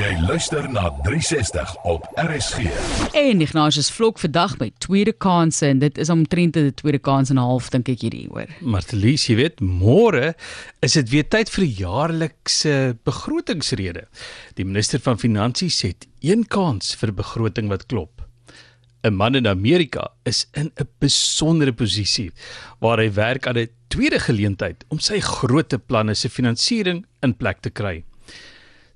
Jy luister na 360 op RSG. En Ignatius vlok vandag met tweede kansse en dit is omtrent 'n tweede kans en 'n half dink ek hierdie hoor. Martelies, jy weet, môre is dit weer tyd vir die jaarlikse begrotingsrede. Die minister van Finansies het een kans vir begroting wat klop. 'n Man in Amerika is in 'n besondere posisie waar hy werk aan 'n tweede geleentheid om sy groot planne se finansiering in plek te kry.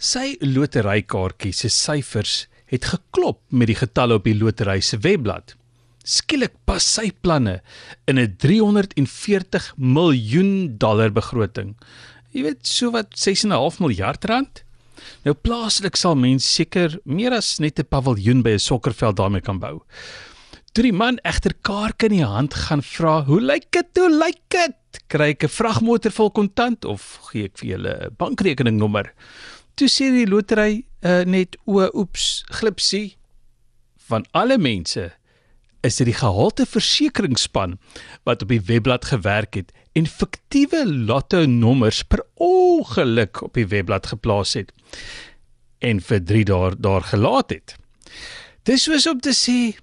Sy loterykaartjie se syfers het geklop met die getalle op die lotery se webblad. Skielik pas sy planne in 'n 340 miljoen dollar begroting. Jy weet, so wat 6.5 miljard rand. Nou plaaslik sal mense seker meer as net 'n paviljoen by 'n sokkerveld daarmee kan bou. Toe die man egter kaartjie in die hand gaan vra, "Hoe lyk dit? Hoe lyk dit? Kry ek 'n vragmotor vol kontant of gee ek vir julle 'n bankrekeningnommer?" Toe sê die lotery uh, net o, oeps, glipsie. Van alle mense is dit die gehalte versekeringsspan wat op die webblad gewerk het en fiktiewe lotto nommers per ongeluk op die webblad geplaas het en vir 3 dae daar gelaat het. Dis soos om te sê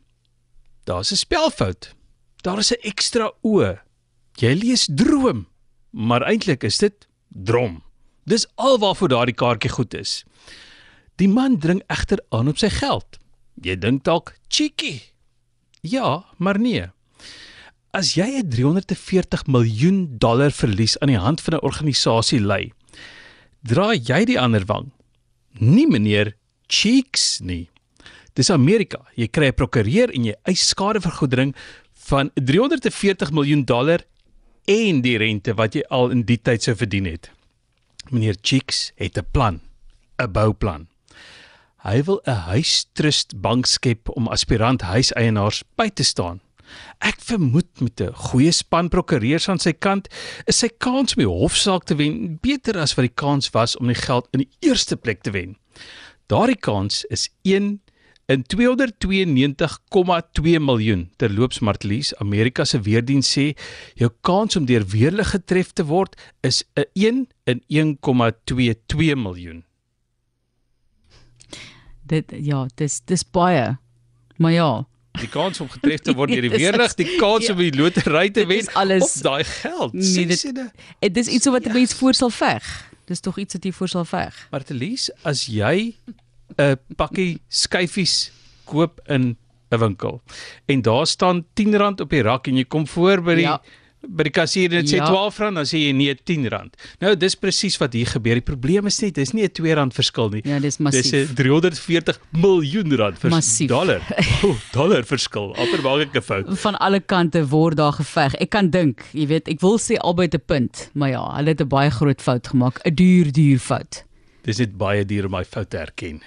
daar's 'n spelfout. Daar is 'n ekstra o. Jy lees droom, maar eintlik is dit drom. Dis alwaarvoor daardie kaartjie goed is. Die man dring egter aan op sy geld. Jy dink dalk cheeky. Ja, maar nee. As jy 'n 340 miljoen dollar verlies aan die hand van 'n organisasie ly, dra jy die ander wang. Nie meneer Cheeks nie. Dis Amerika. Jy kry 'n prokureur en jy eis skadevergoeding van 340 miljoen dollar en die rente wat jy al in die tyd sou verdien het. Meneer Cheeks het 'n plan, 'n bouplan. Hy wil 'n huistrust bank skep om aspirant huiseienaars by te staan. Ek vermoed met 'n goeie span prokureurs aan sy kant is sy kans om die hofsaak te wen beter as wat die kans was om die geld in die eerste plek te wen. Daardie kans is 1 in 292,2 miljoen. Terloops Martlies, Amerika se weerdiens sê jou kans om deur weerlig getref te word is 'n 1 in 1,22 miljoen. Dit ja, dis dis baie. Maar ja, Die kans om getref te word deur die weerlig, die kans om die lotery te wen alles- of daai geld. Nee, dit- dit is iets wat 'n mens voor sal veg. Dis tog iets wat jy voor sal veg. Martelies, as jy 'n pakkie skyfies koop in 'n winkel en daar staan R10 op die rak en jy kom voor by die ja. By die kassier en dit sê Ja. R12 dan sê jy nee R10. Nou dis presies wat hier gebeur. Die probleem is net dis nie 'n R2 verskil nie. Ja, dis Dis massief. 'n 340 miljoen rand vers Massief. dollar. Oh, dollar verskil. Amper maak ek 'n fout. Van alle kante word daar geveg. Ek kan dink, jy weet, ek wil sê albei te punt, maar ja, hulle het 'n baie groot fout gemaak, 'n duur duur fout. Dis net baie duur om my fout te erken.